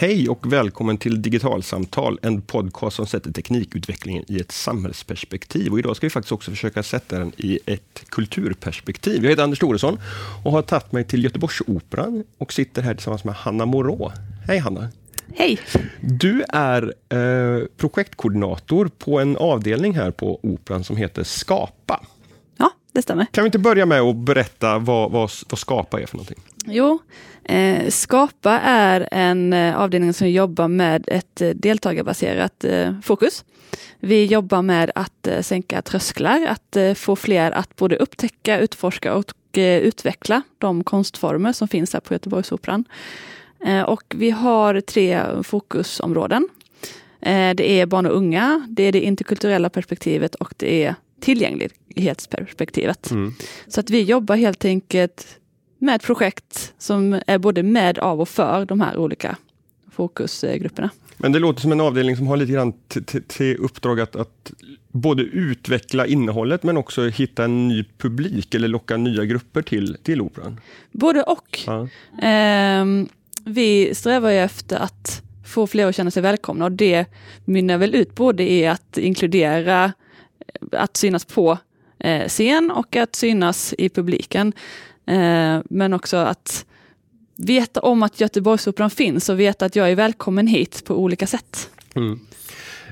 Hej och välkommen till Digitalsamtal, en podcast som sätter teknikutvecklingen i ett samhällsperspektiv. Och idag ska vi faktiskt också försöka sätta den i ett kulturperspektiv. Jag heter Anders Thoresson och har tagit mig till Göteborgsoperan och sitter här tillsammans med Hanna Morå. Hej Hanna! Hej! Du är eh, projektkoordinator på en avdelning här på Operan som heter Skapa. Det stämmer. Kan vi inte börja med att berätta vad, vad, vad Skapa är för någonting? Jo, eh, Skapa är en eh, avdelning som jobbar med ett eh, deltagarbaserat eh, fokus. Vi jobbar med att eh, sänka trösklar, att eh, få fler att både upptäcka, utforska och utveckla de konstformer som finns här på Göteborgsoperan. och vi har tre fokusområden. det är barn och unga, det är det interkulturella perspektivet och det är tillgänglighetsperspektivet. Mm. Så att vi jobbar helt enkelt med projekt som är både med, av och för de här olika fokusgrupperna. Men det låter som en avdelning som har lite grann till uppdrag att, att, både utveckla innehållet men också hitta en ny publik eller locka nya grupper till, till operan. Både och. Ja. Eh, vi strävar ju efter att få fler att känna sig välkomna och det mynnar väl ut både i att inkludera, att synas på eh, Eh, scen och att synas i publiken. Eh, men också att veta om att Göteborgsoperan finns och veta att jag är välkommen hit på olika sätt. Mm.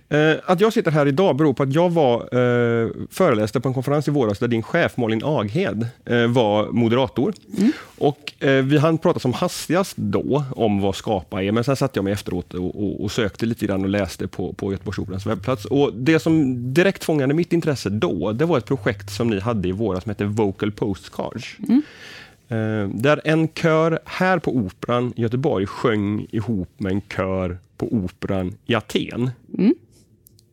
Eh, att jag sitter här idag beror på att jag var eh, föreläste på en konferens i våras där din chef Malin Aghed eh, var moderator. Mm. Och eh, vi hann prata som hastigast då om vad Skapa är, men sen satte jag mig efteråt och, och, och sökte lite grann och läste på, på Göteborgsoperans webbplats. Och det som direkt fångade mitt intresse då, det var ett projekt som ni hade i våras som hette Vocal Postcards. Mm. Eh, där en kör här på Operan i Göteborg sjöng ihop med en kör på Operan i Aten.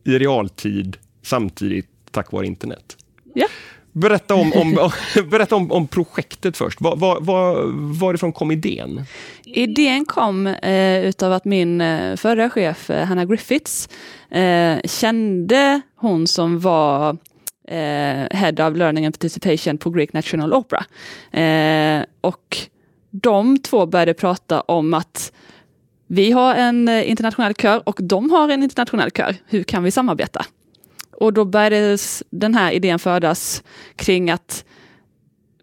I realtid, samtidigt tack vare internet. Ja. Berätta om, om, berätta om, om projektet först. Var, var, var, varifrån kom idén? Idén kom eh, utav att min eh, förra chef, eh, Hanna Griffiths, eh, kände hon som var eh, Head of Learning and Participation på Greek National Opera. Eh, och de två började prata om att vi har en eh, internationell kör och de har en internationell kör. Hur kan vi samarbeta? Och då började den här idén födas kring att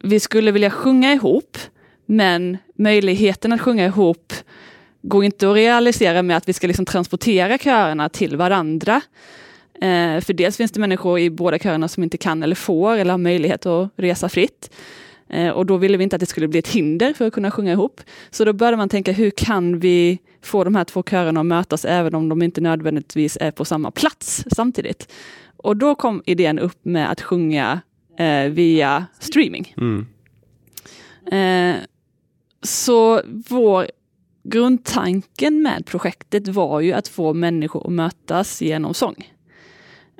vi skulle vilja sjunga ihop, men möjligheten att sjunga ihop går inte att realisera med att vi ska liksom transportera körerna till varandra. Eh, för dels finns det människor i båda körerna som inte kan eller får eller har möjlighet att resa fritt. Eh, och då ville vi inte att det skulle bli ett hinder för att kunna sjunga ihop. Så då började man tänka, hur kan vi få de här två körerna att mötas även om de inte nödvändigtvis är på samma plats samtidigt? Och då kom idén upp med att sjunga eh, via streaming. Mm. Eh, så vår grundtanken med projektet var ju att få människor att mötas genom sång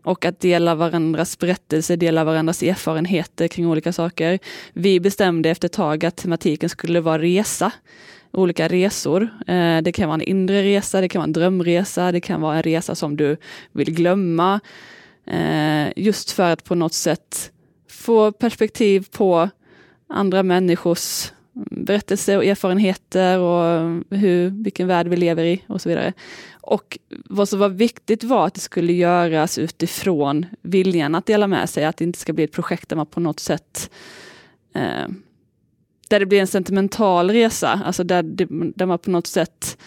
och att dela varandras berättelser, dela varandras erfarenheter kring olika saker. Vi bestämde efter ett tag att tematiken skulle vara resa, olika resor. Eh, det kan vara en inre resa, det kan vara en drömresa, det kan vara en resa som du vill glömma. Eh, just för att på något sätt få perspektiv på andra människors berättelser och erfarenheter och hur, vilken värld vi lever i och så vidare. Och vad som var viktigt var att det skulle göras utifrån viljan att dela med sig, att det inte ska bli ett projekt där man på något sätt eh, där det blir en sentimental resa, alltså där, det, där man på något sätt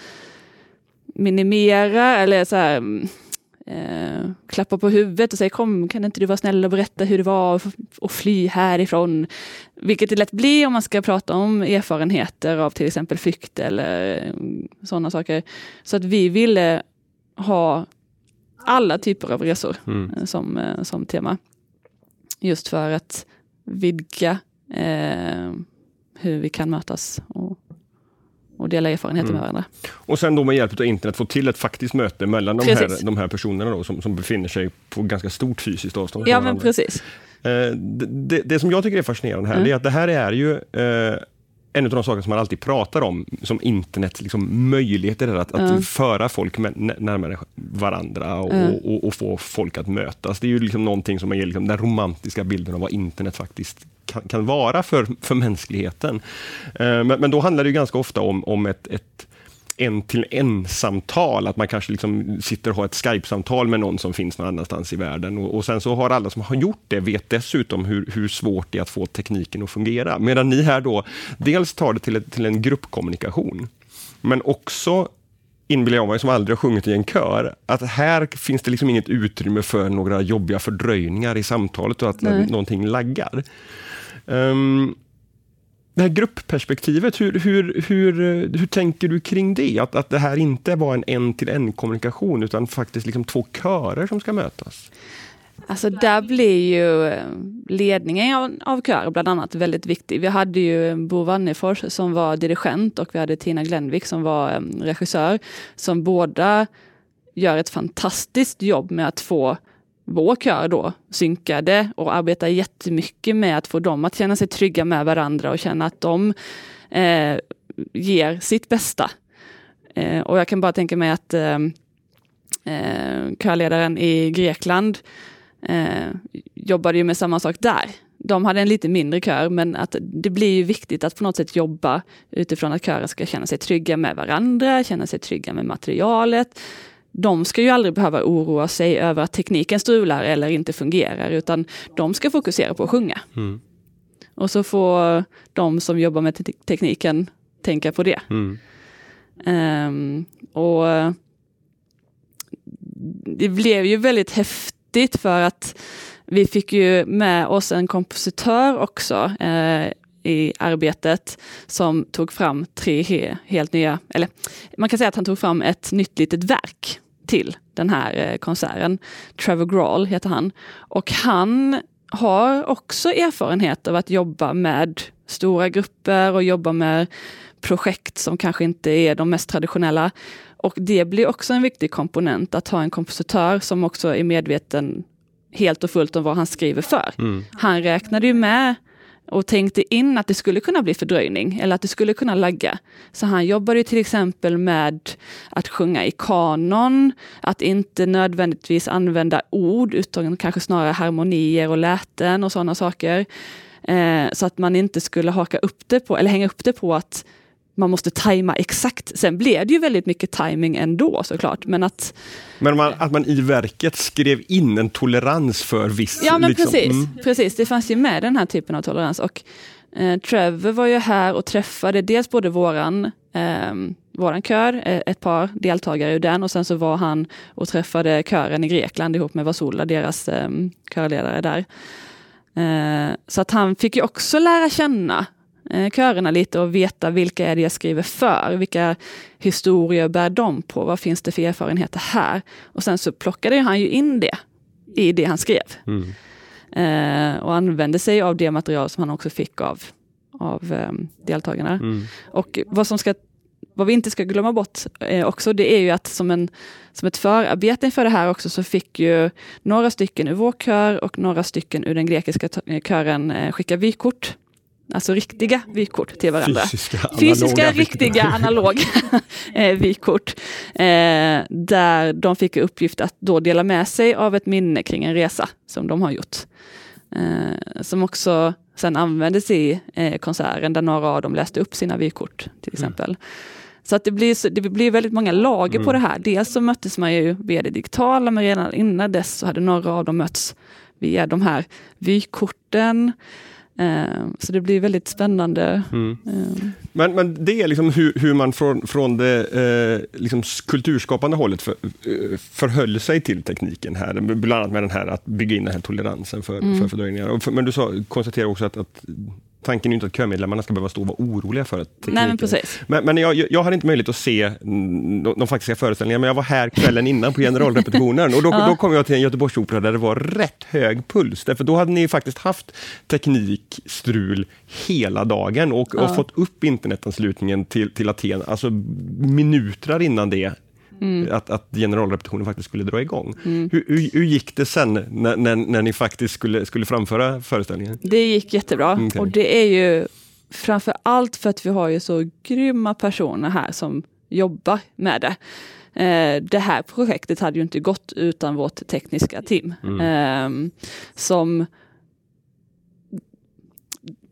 minimerar eller så här, eh, klappar på huvudet och säger kom kan inte du vara snäll och berätta hur det var att fly härifrån. Vilket det lätt blir om man ska prata om erfarenheter av till exempel flykt eller eh, sådana saker. Så att vi ville ha alla typer av resor mm. Eh, som, eh, som tema. Just för att vidga eh, hur vi kan mötas och och dela erfarenheter mm. med varandra. Och sen då med hjälp av internet få till ett faktiskt möte mellan de här, de här personerna då, som, som befinner sig på ganska stort fysiskt avstånd. Ja, men precis. Eh, det, det, som jag tycker är fascinerande här, mm. är att det här är ju eh, en av de saker som man alltid pratar om som internet, liksom möjligheter att, mm. att föra folk närmare varandra och, mm. och, och, och, få folk att mötas. Det är ju liksom någonting som ger liksom den romantiska bilden av vad internet faktiskt kan, kan vara för, för mänskligheten. Eh, men, men, då handlar det ganska ofta om, om ett, ett en-till-en-samtal, att man kanske liksom sitter och har ett Skype-samtal med någon som finns någon annanstans i världen. Och, och, sen så har alla som har gjort det vet dessutom hur, hur svårt det är att få tekniken att fungera. Medan ni här då dels tar det till, ett, till en gruppkommunikation, men också inbillar jag mig som aldrig har sjungit i en kör, att här finns det liksom inget utrymme för några jobbiga fördröjningar i samtalet och att Nej. någonting laggar. Um, det här gruppperspektivet, hur, hur, hur, hur tänker du kring det? Att, att det här inte var en en-till-en kommunikation utan faktiskt liksom två körer som ska mötas? Alltså där blir ju eh, ledningen av, av kör bland annat väldigt viktig. Vi hade ju Bo Wannefors som var dirigent och vi hade Tina Glenvik som var eh, regissör. Som båda gör ett fantastiskt jobb med att få vår kör då synkade och arbetar jättemycket med att få dem att känna sig trygga med varandra och känna att de eh, ger sitt bästa. Eh, och jag kan bara tänka mig att eh, eh körledaren i Grekland eh, jobbade ju med samma sak där. De hade en lite mindre kör, men att det blir ju viktigt att på något sätt jobba utifrån att kören ska känna sig trygga med varandra, känna sig trygga med materialet. De ska ju aldrig behöva oroa sig över att tekniken strular eller inte fungerar, utan de ska fokusera på att sjunga. Mm. Och så får de som jobbar med te tekniken tänka på det. Mm. Um, och det blev ju väldigt häftigt för att vi fick ju med oss en kompositör också eh, i arbetet som tog fram tre helt nya, eller man kan säga att han tog fram ett nytt litet verk till den här eh, konserten. Trevor Grawl heter han. Och han har också erfarenhet av att jobba med stora grupper och jobba med projekt som kanske inte är de mest traditionella. Och det blir också en viktig komponent att ha en kompositör som också är medveten helt och fullt om vad han skriver för. Mm. Han räknade ju med och tänkte in att det skulle kunna bli fördröjning eller att det skulle kunna lagga. Så han jobbade till exempel med att sjunga i kanon, att inte nödvändigtvis använda ord utan kanske snarare harmonier och läten och sådana saker. Eh, så att man inte skulle haka upp det på, eller hänga upp det på att man måste tajma exakt. Sen blev det ju väldigt mycket timing ändå såklart. Men att, men man, att man i verket skrev in en tolerans för viss... Ja men liksom, precis, mm. precis, det fanns ju med den här typen av tolerans. Och eh, Trevor var ju här och träffade dels både våran, eh, våran kör, eh, ett par deltagare ur den och sen så var han och träffade kören i Grekland ihop med Vasola, deras eh, körledare där. Eh, så att han fick ju också lära känna eh, körerna lite och veta vilka är det jag skriver för? Vilka historier bär de på? Vad finns det för erfarenheter här? Och sen så plockade han ju in det i det han skrev. Mm. Eh, och använde sig av det material som han också fick av, av eh, deltagarna. Mm. Och vad som ska vad vi inte ska glömma bort eh, också, det är ju att som, en, som ett förarbete för det här också så fick ju några stycken ur vår kör och några stycken ur den grekiska kören eh, skicka vykort Alltså riktiga vykort till varandra. Fysiska, Fysiska riktiga analoga eh, vykort. Eh, där de fick uppgift att då dela med sig av ett minne kring en resa som de har gjort. Eh, som också sen användes i eh, konserten där några av dem läste upp sina vykort till mm. exempel. Mm. Så att det blir, det blir väldigt många lager mm. på det här. Dels så möttes man ju via det digitala, men redan innan dess så hade några av dem mötts via de här vykorten. Eh, så det blir väldigt spännande. Mm. Eh. Men, men det är liksom hur, hur man från, från det eh, liksom kulturskapande hållet för, förhöll sig till tekniken här, bland annat med den här att bygga in den här toleransen för, mm. för fördröjningar. Men du sa, konstaterar också att, att tanken är inte att kömedlemmarna ska behöva stå och vara oroliga för tekniken. Nej, men precis. Men, men jag, jag hade inte möjlighet att se de, de faktiska föreställningarna, men jag var här kvällen innan på generalrepetitionen och då, ja. då kom jag till en Göteborgsopera där det var rätt hög puls. Därför då hade ni faktiskt haft teknikstrul hela dagen och, ja. och fått upp internetanslutningen till, till Aten, alltså minuter innan det Mm. Att, att generalrepetitionen faktiskt skulle dra igång. Mm. Hur, hur, hur, gick det sen när, när, när, ni faktiskt skulle, skulle framföra föreställningen? Det gick jättebra okay. och det är ju framför allt för att vi har ju så grymma personer här som jobbar med det. Eh, det här projektet hade ju inte gått utan vårt tekniska team. Mm. Eh, som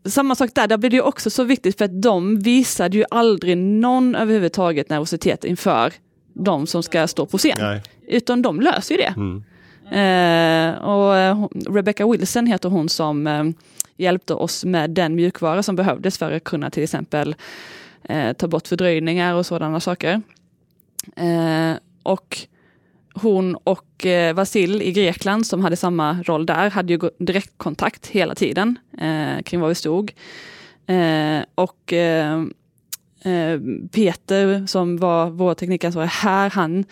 samma sak där, där blir det ju också så viktigt för att de visade ju aldrig någon överhuvudtaget nervositet inför de som ska stå på scen. Nej. Utan de löser ju det. Mm. Eh, och eh, Rebecca Wilson heter hon som eh, hjälpte oss med den mjukvara som behövdes för att kunna till exempel eh, ta bort fördröjningar och sådana saker. Eh, och hon och eh, Vasil i Grekland som hade samma roll där hade ju direktkontakt hela tiden eh, kring var vi stod. Och Peter som var vår teknikansvarig här, han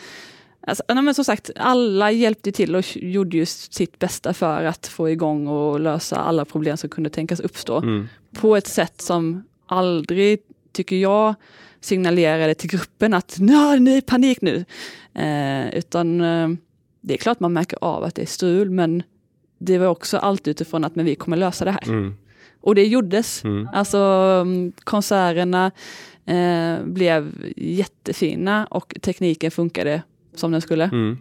Alltså, men som sagt, alla hjälpte till och gjorde ju sitt bästa för att få igång och lösa alla problem som kunde tänkas uppstå. Mm. På ett sätt som aldrig, tycker jag, signalerade till gruppen att "Nå, nu är panik nu. Eh, utan eh, det är klart man märker av att det är strul, men det var också allt utifrån att men vi kommer lösa det här. Mm. Och det gjordes. Mm. Alltså mm, konserterna eh, blev jättefina och tekniken funkade som den skulle. Mm.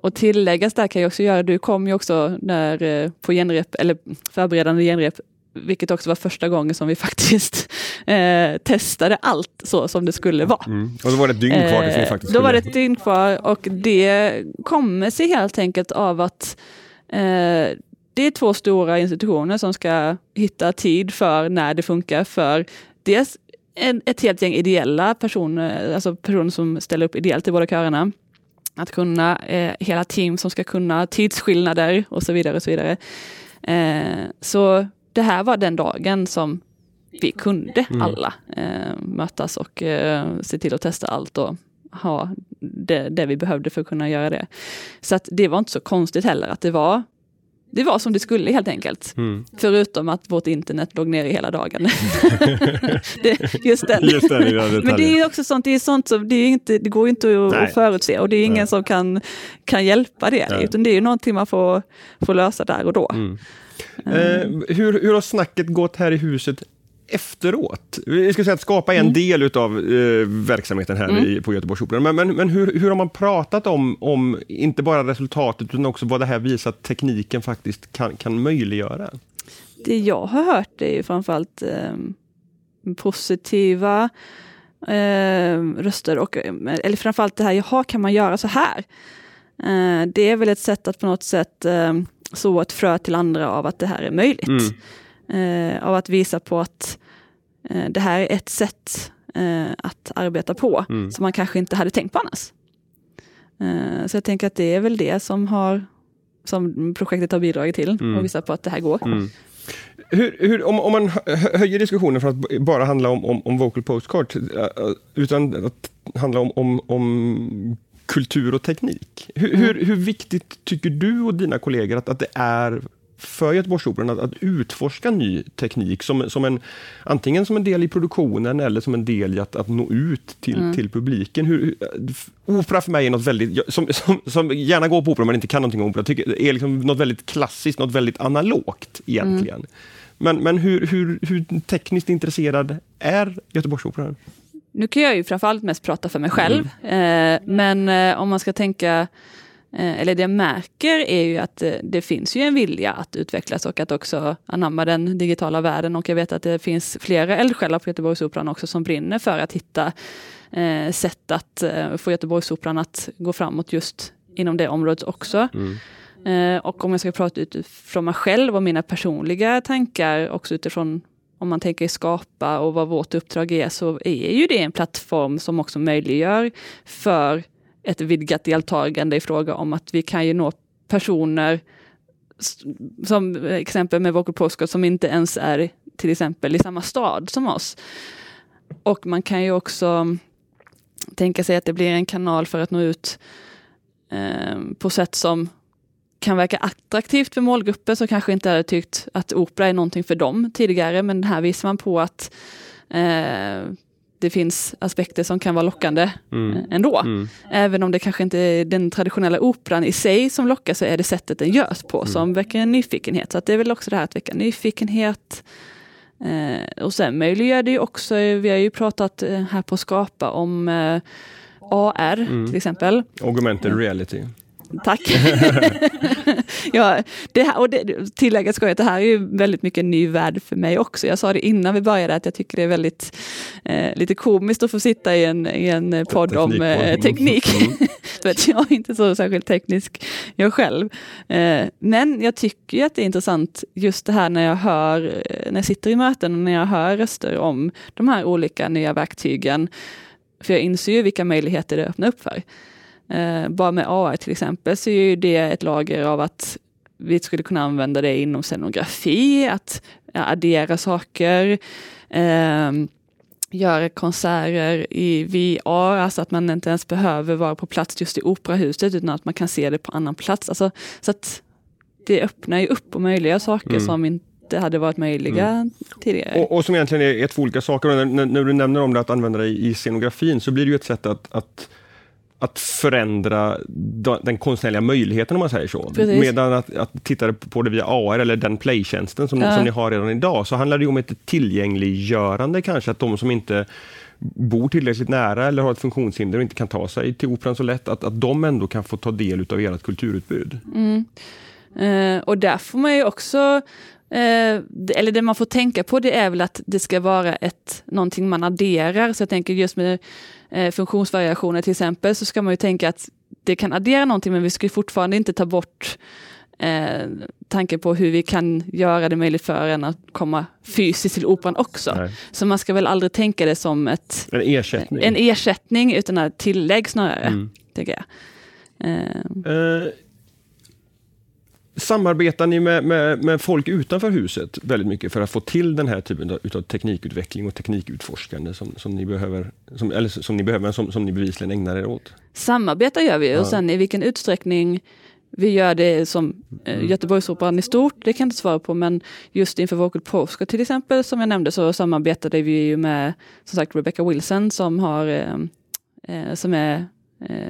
Och tilläggas där kan jag också göra, du kom ju också där eh, på genrep, eller förberedande genrep, vilket också var första gången som vi faktiskt eh, testade allt så som det skulle vara. Mm. Och då var det ett dygn kvar Eh, faktiskt Då var det ett dygn kvar och det kommer sig helt enkelt av att eh, det är två stora institutioner som ska hitta tid för när det funkar för dels en, ett helt gäng ideella personer, alltså personer som ställer upp ideellt i båda körerna. Att kunna, eh, hela team som ska kunna tidsskillnader och så vidare. och Så vidare. Eh, så det här var den dagen som vi kunde Mm. alla eh, mötas och eh, se till att testa allt och ha det, det vi behövde för att kunna göra det. Så att det var inte så konstigt heller att det var det var som det skulle helt enkelt. Mm. Förutom att vårt internet låg nere hela dagen. det, just den. Just den. Men det är också sånt, det är sånt som, det, är inte, det går inte att, Nej. förutse och det är ingen Nej. som kan, kan hjälpa det. Nej. Utan det är ju någonting man får, får lösa där och då. Mm. Eh, hur, hur har snacket gått här i huset efteråt? Vi ska säga att skapa en del utav eh, verksamheten här i, på Göteborgsoperan. Men, men, men hur, hur har man pratat om, om, inte bara resultatet, utan också vad det här visar att tekniken faktiskt kan, kan möjliggöra? Det jag har hört är ju framförallt eh, positiva eh, röster. Och, eh, eller framförallt det här, jaha, kan man göra så här? Eh, det är väl ett sätt att på något sätt eh, så ett frö till andra av att det här är möjligt. Mm. Eh, av att visa på att eh, det här är ett sätt eh, att arbeta på Mm. som man kanske inte hade tänkt på annars. Eh, så jag tänker att det är väl det som har som projektet har bidragit till Mm. och visa på att det här går. Mm. Hur, hur, om, om man hö- höjer diskussionen från att bara handla om, om, om vocal postcards, eh, utan att handla om, om, om kultur och teknik. Hur, Mm. hur, hur viktigt tycker du och dina kollegor att, att det är för Göteborgsoperan att, att utforska ny teknik, som, som en, antingen som en del i produktionen eller som en del i att, att nå ut till, Mm. till publiken. Hur, opera för mig är något väldigt, som, som, som gärna går på opera men inte kan någonting om opera, tycker, är liksom något väldigt klassiskt, något väldigt analogt egentligen. Men, men hur, hur, hur tekniskt intresserad är Göteborgsoperan? Nu kan jag ju framförallt mest prata för mig själv. Mm. Eh, men eh, om man ska tänka, eller det jag märker är ju att eh, det finns ju en vilja att utvecklas och att också anamma den digitala världen. Och jag vet att det finns flera eldsjälar på Göteborgsoperan också som brinner för att hitta eh, sätt att eh, få Göteborgsoperan att gå framåt just inom det området också. Eh, och om jag ska prata utifrån mig själv och mina personliga tankar, också utifrån om man tänker skapa och vad vårt uppdrag är, så är ju det en plattform som också möjliggör för ett vidgat deltagande i fråga om att vi kan ju nå personer som exempel med Vocal Postcode som inte ens är till exempel i samma stad som oss. Och man kan ju också tänka sig att det blir en kanal för att nå ut eh, på sätt som kan verka attraktivt för målgrupper som kanske inte hade tyckt att opera är någonting för dem tidigare. Men här visar man på att eh, det finns aspekter som kan vara lockande eh, ändå. Mm. Även om det kanske inte är den traditionella operan i sig som lockar så är det sättet den görs på som väcker en nyfikenhet. Så det är väl också det här att väcka nyfikenhet. Eh, och sen möjliggör det ju också, vi har ju pratat eh, här på Skapa om eh, AR till exempel. Augmented reality. Tack. ja, det här, och det, tilläggas ska att det här är ju väldigt mycket ny värld för mig också. Jag sa det innan vi började att jag tycker det är väldigt eh, lite komiskt att få sitta i en, i en podd om eh, teknik. Mm. för att jag är inte så särskilt teknisk jag själv. Eh, men jag tycker att det är intressant just det här när jag hör, eh, när jag sitter i möten och när jag hör röster om de här olika nya verktygen. För jag inser ju vilka möjligheter det öppnar upp för. Eh, bara med AI till exempel så är ju det ett lager av att vi skulle kunna använda det inom scenografi, att addera saker, eh, göra konserter i VR, alltså att man inte ens behöver vara på plats just i operahuset utan att man kan se det på annan plats. Alltså, så att det öppnar ju upp och möjliggör saker mm. som inte hade varit möjliga mm. tidigare. Och, och, som egentligen är, två olika saker. När, när, du nämner om det att använda det i scenografin så blir det ju ett sätt att, att att förändra den konstnärliga möjligheten om man säger så. Precis. Medan att, att titta på det via AR eller den playtjänsten som, ja. som ni har redan idag, så handlar det om ett tillgängliggörande kanske, att de som inte bor tillräckligt nära eller har ett funktionshinder och inte kan ta sig till Operan så lätt, att, att de ändå kan få ta del av ert kulturutbud. Mm. Eh, och där får man ju också Eh, eller det man får tänka på det är väl att det ska vara ett, någonting man adderar. Så jag tänker just med eh, funktionsvariationer till exempel, så ska man ju tänka att det kan addera någonting, men vi ska fortfarande inte ta bort eh, tanken på hur vi kan göra det möjligt för en att komma fysiskt till operan också. Nej. Så man ska väl aldrig tänka det som ett, en ersättning, en ersättning utan ett tillägg snarare. Mm. Tänker jag. Eh. Uh, Samarbetar ni med, med, med, folk utanför huset väldigt mycket för att få till den här typen av, teknikutveckling och teknikutforskande som, som ni behöver, som, eller som ni behöver, som, som ni bevisligen ägnar er åt? Samarbetar gör vi ja. och sen i vilken utsträckning vi gör det som eh, mm. Göteborgsoperan i stort, det kan jag inte svara på, men just inför Vocal Postcard till exempel, som jag nämnde, så samarbetade vi ju med som sagt Rebecca Wilson som, har, eh, eh som är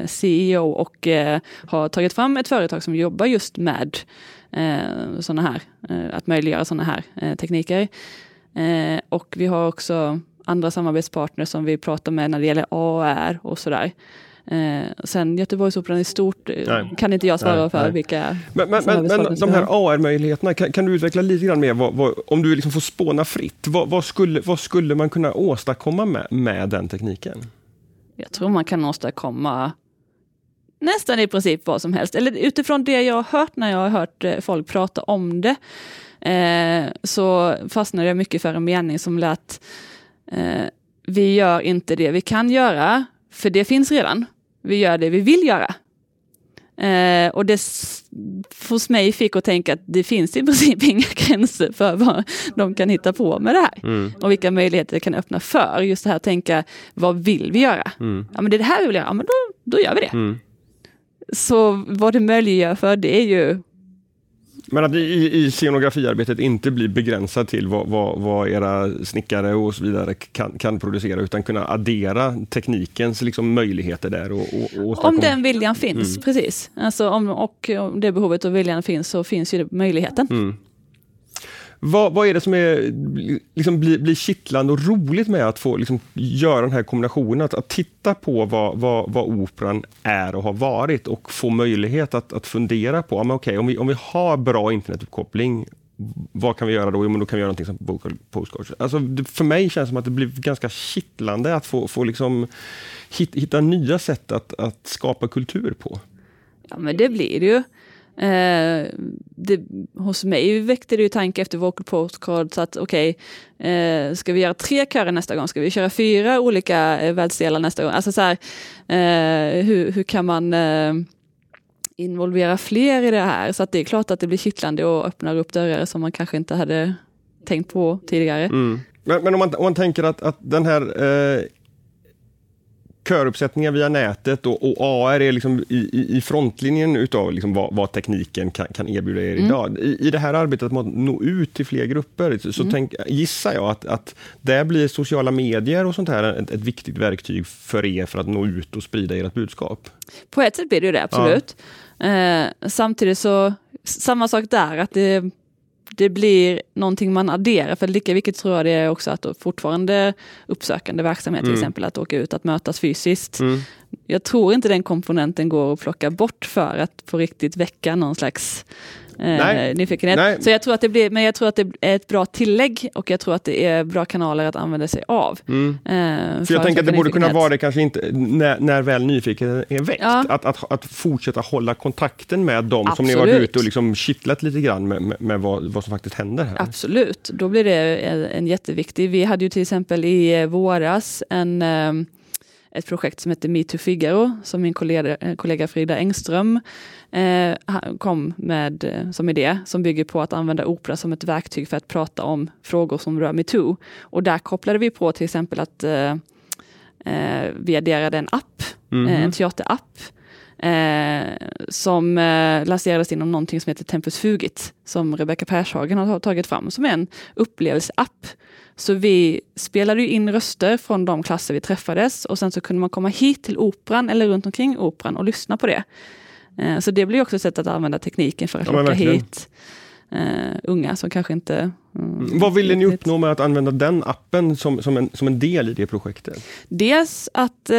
CEO och eh, har tagit fram ett företag som jobbar just med eh, såna här, att möjliggöra sådana här tekniker. och vi har också andra samarbetspartners som vi pratar med när det gäller AR och sådär. Eh, sen Göteborgsoperan i stort nej. kan inte jag svara nej, för nej. vilka Men, men, men, men de här AR-möjligheterna, kan, kan, du utveckla lite grann mer, vad, vad, om du liksom får spåna fritt, vad, vad, skulle, vad skulle man kunna åstadkomma med, med den tekniken? Jag tror man kan åstadkomma nästan i princip vad som helst. Eller utifrån det jag har hört när jag har hört eh, folk prata om det, eh, så fastnade jag mycket för en mening som lät eh, vi gör inte det vi kan göra, för det finns redan. Vi gör det vi vill göra. Eh, och det hos mig fick att tänka att det finns i princip inga gränser för vad de kan hitta på med det här. Mm. Och vilka möjligheter det kan öppna för. Just det här att tänka, vad vill vi göra? Mm. Ja men det är det här vi vill göra, ja men då, då gör vi det. Mm. Så vad det möjliggör för det är ju men att i, i scenografiarbetet inte bli begränsad till vad, vad, vad, era snickare och så vidare kan, kan producera, utan kunna addera teknikens liksom, möjligheter där. Och, och, och om den viljan finns, mm. precis. Alltså om, och om det behovet och viljan finns så finns ju möjligheten. Mm. Vad, vad är det som är, liksom, blir, blir kittlande och roligt med att få liksom, göra den här kombinationen? Att, att titta på vad, vad, vad, operan är och har varit och få möjlighet att, att fundera på, men okay, om, vi, om vi har bra internetuppkoppling, vad kan vi göra då? Jo, men då kan vi göra någonting som vocal postcoach. Alltså, för mig känns det som att det blir ganska kittlande att få, få liksom, hitta nya sätt att, att skapa kultur på. Ja, men det blir det ju. Eh, det, hos mig väckte det ju tanke efter Vocal Postcards att okej, okay, eh, ska vi göra tre körer nästa gång? Ska vi köra fyra olika eh, världsdelar nästa gång? Alltså så här, eh, hur, hur kan man eh, involvera fler i det här? Så att det är klart att det blir kittlande och öppnar upp dörrar som man kanske inte hade tänkt på tidigare. Mm. Men, men, om, man, om man tänker att, att den här eh, köruppsättningar via nätet och, och AR är liksom i, i frontlinjen utav liksom vad, vad, tekniken kan, kan erbjuda er mm. idag. I, I det här arbetet med att nå ut till fler grupper så mm. tänk, gissar jag att, att där blir sociala medier och sånt här ett, ett, viktigt verktyg för er för att nå ut och sprida ert budskap. På ett sätt blir det ju det, absolut. Ja. Eh, samtidigt så, samma sak där, att det det blir någonting man adderar. För lika viktigt tror jag det är också att fortfarande uppsökande verksamhet, till Mm. exempel att åka ut, att mötas fysiskt. Mm. Jag tror inte den komponenten går att plocka bort för att på riktigt väcka någon slags Nej. eh, nyfikenhet. Nej. Så jag tror att det blir, men jag tror att det är ett bra tillägg och jag tror att det är bra kanaler att använda sig av. Mm. Eh, För jag tänker att det borde kunna vara det kanske inte när, när väl nyfikenheten är väckt. Ja. Att, att, att fortsätta hålla kontakten med dem som ni varit Absolut. ute och liksom kittlat lite grann med, med, med vad, vad som faktiskt händer här. Absolut, då blir det en, en jätteviktig. Vi hade ju till exempel i våras en, eh, ett projekt som heter Metoo Figaro som min kollega, eh, kollega Frida Engström eh, kom med eh, som idé som bygger på att använda opera som ett verktyg för att prata om frågor som rör metoo. Och där kopplade vi på till exempel att eh, eh, vi adderade en app, eh, en teaterapp eh, som eh, lanserades inom någonting som heter Tempus Fugit, som Rebecca Pershagen har tagit fram, som är en upplevelseapp. Så vi spelade in röster från de klasser vi träffades och sen så kunde man komma hit till operan eller runt omkring operan och lyssna på det. Eh, så det blir också ett sätt att använda tekniken för att Ja, locka hit eh, unga som kanske inte... mm, Vad ville ni uppnå med att använda den appen som, som, en, som en del i det projektet? Dels att eh,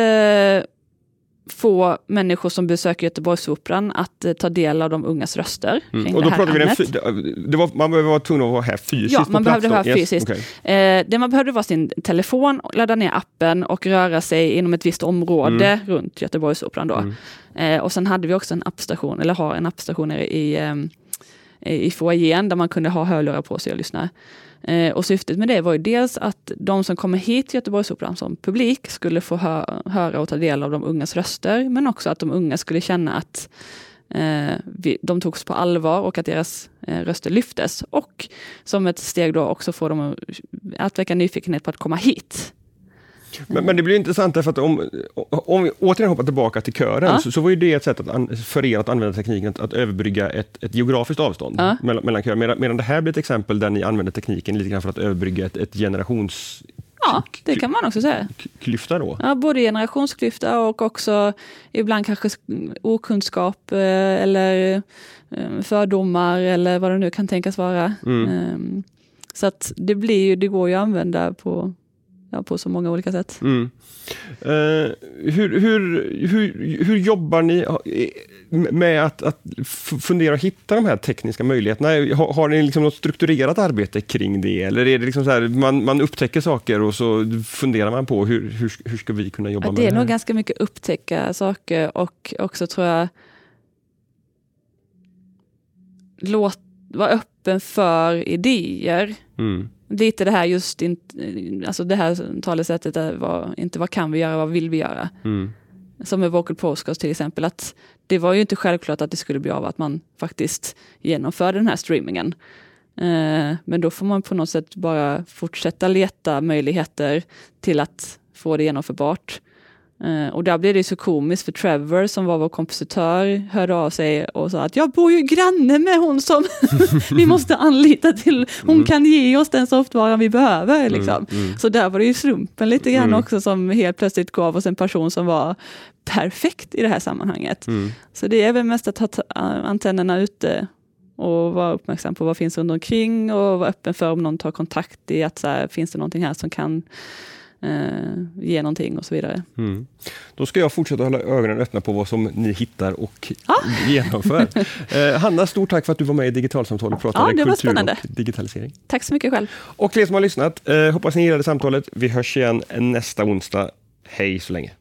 få människor som besöker Göteborgsoperan att eh, ta del av de ungas röster Mm. Och då pratar vi den, det var, man behöver vara tvungen att vara här fysiskt Ja, man behövde vara här fysiskt. okej. Eh, det man behövde var sin telefon, ladda ner appen och röra sig inom ett visst område runt Göteborgsoperan. Då. Mm. Eh, och sen hade vi också en appstation, eller har en appstation i, ehm, i foajén där man kunde ha hörlurar på sig och lyssna. Eh, och syftet med det var ju dels att de som kommer hit till Göteborgsoperan som publik skulle få hö höra och ta del av de ungas röster, men också att de unga skulle känna att eh, vi, de togs på allvar och att deras eh, röster lyftes. Och som ett steg då också få dem att, att väcka nyfikenhet på att komma hit. Men, men det blir intressant därför att om, om vi återigen hoppar tillbaka till kören Ja. så, så var ju det ett sätt att an, för er att använda tekniken att, att överbrygga ett, ett geografiskt avstånd Ja. mellan, mellan köer. Medan, medan det här blir ett exempel där ni använder tekniken lite grann för att överbrygga ett, ett generationsklyfta Ja, det kan man också säga. då. Ja, både generationsklyfta och också ibland kanske sk- okunskap eh, eller eh, fördomar eller vad det nu kan tänkas vara. Mm. Ehm, Så att det, blir ju, det går ju att använda på, ja, på så många olika sätt. Mm. Eh, hur, hur, hur, hur jobbar ni eh, med att, att fundera och hitta de här tekniska möjligheterna? Har, har ni liksom något strukturerat arbete kring det? Eller är det liksom så här, man, man upptäcker saker och så funderar man på hur, hur, hur ska vi kunna jobba Ja, med det det är nog ganska mycket upptäcka saker och också tror jag låt, vara öppen för idéer. Mm. Lite det här just inte, alltså det här talesättet är vad, inte vad kan vi göra, vad vill vi göra? Mm. Som med Vocal Postcards till exempel, att det var ju inte självklart att det skulle bli av att man faktiskt genomförde den här streamingen. Eh, men då får man på något sätt bara fortsätta leta möjligheter till att få det genomförbart. Eh, och där blev det så komiskt för Trevor som var vår kompositör hörde av sig och sa att jag bor ju granne med hon som vi måste anlita till, hon kan ge oss den softvaran vi behöver. Liksom. mm. Så där var det ju slumpen lite grann Mm. också som helt plötsligt gav oss en person som var perfekt i det här sammanhanget. Mm. Så det är väl mest att ha antennerna ute och vara uppmärksam på vad finns runt omkring och vara öppen för om någon tar kontakt i att så här, finns det någonting här som kan eh, ge någonting och så vidare. Mm. Då ska jag fortsätta hålla ögonen öppna på vad som ni hittar och Ja. genomför. Eh, Hanna, stort tack för att du var med i Digitalsamtal och pratade Ja, kultur spännande. och digitalisering. Tack så mycket själv. Och till er som har lyssnat, eh, hoppas ni gillade samtalet. Vi hörs igen nästa onsdag. Hej så länge!